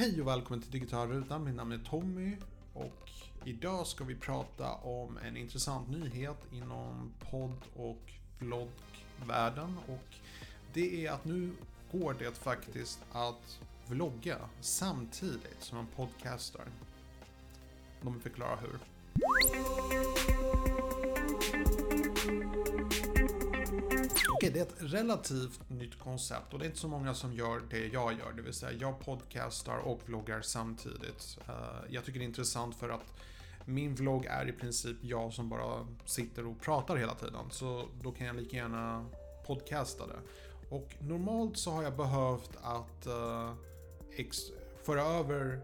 Hej och välkommen till Digital Rutan. Namn är Tommy och idag ska vi prata om en intressant nyhet inom podd och vloggvärlden och det är att nu går det faktiskt att vlogga samtidigt som man podcastar. De förklarar förklara hur. Okej, det är ett relativt nytt koncept och det är inte så många som gör det jag gör, det vill säga jag podcastar och vloggar samtidigt. Eh, jag tycker det är intressant för att min vlogg är i princip jag som bara sitter och pratar hela tiden, så då kan jag lika gärna podcasta det. Och normalt så har jag behövt att uh, föra över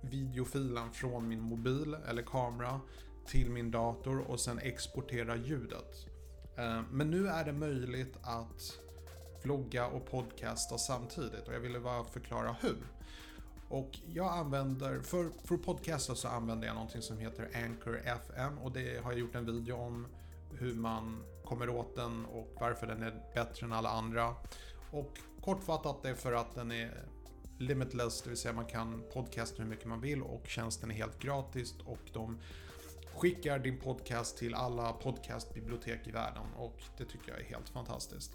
videofilen från min mobil eller kamera till min dator och sen exportera ljudet. Eh, men nu är det möjligt att vlogga och podcasta samtidigt och jag ville bara förklara hur. Och jag använder, för, för att podcasta så använder jag någonting som heter Anchor FM och det har jag gjort en video om hur man kommer åt den och varför den är bättre än alla andra. Och kortfattat det är för att den är limitless, det vill säga man kan podcasta hur mycket man vill och tjänsten är helt gratis och de skickar din podcast till alla podcastbibliotek i världen och det tycker jag är helt fantastiskt.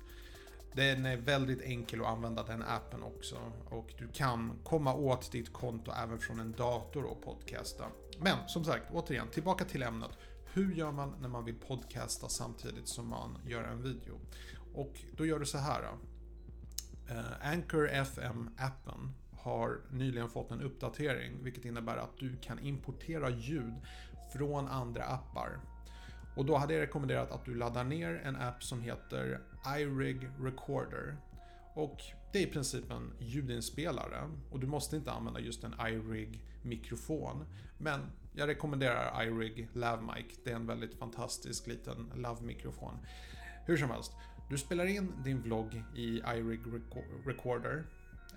Den är väldigt enkel att använda den appen också och du kan komma åt ditt konto även från en dator och podcasta. Men som sagt, återigen, tillbaka till ämnet. Hur gör man när man vill podcasta samtidigt som man gör en video? Och då gör du så här. Eh, Anchor FM-appen har nyligen fått en uppdatering vilket innebär att du kan importera ljud från andra appar. Och då hade jag rekommenderat att du laddar ner en app som heter iRig Recorder. Och det är i princip en ljudinspelare och du måste inte använda just en iRig mikrofon. Men jag rekommenderar iRig Lavmic. Det är en väldigt fantastisk liten lav-mikrofon. Hur som helst, du spelar in din vlogg i iRig Recorder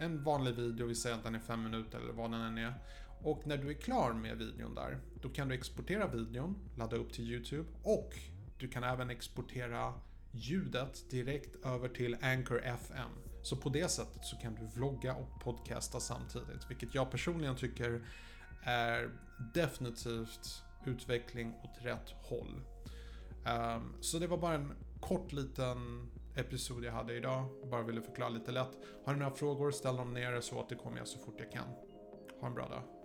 en vanlig video, vi säger att den är 5 minuter eller vad den än är. Och när du är klar med videon där, då kan du exportera videon, ladda upp till YouTube och du kan även exportera ljudet direkt över till Anchor FM. Så på det sättet så kan du vlogga och podcasta samtidigt, vilket jag personligen tycker är definitivt utveckling åt rätt håll. Um, så det var bara en kort liten episod jag hade idag. Bara ville förklara lite lätt. Har ni några frågor, ställ dem nere så återkommer jag så fort jag kan. Ha en bra dag.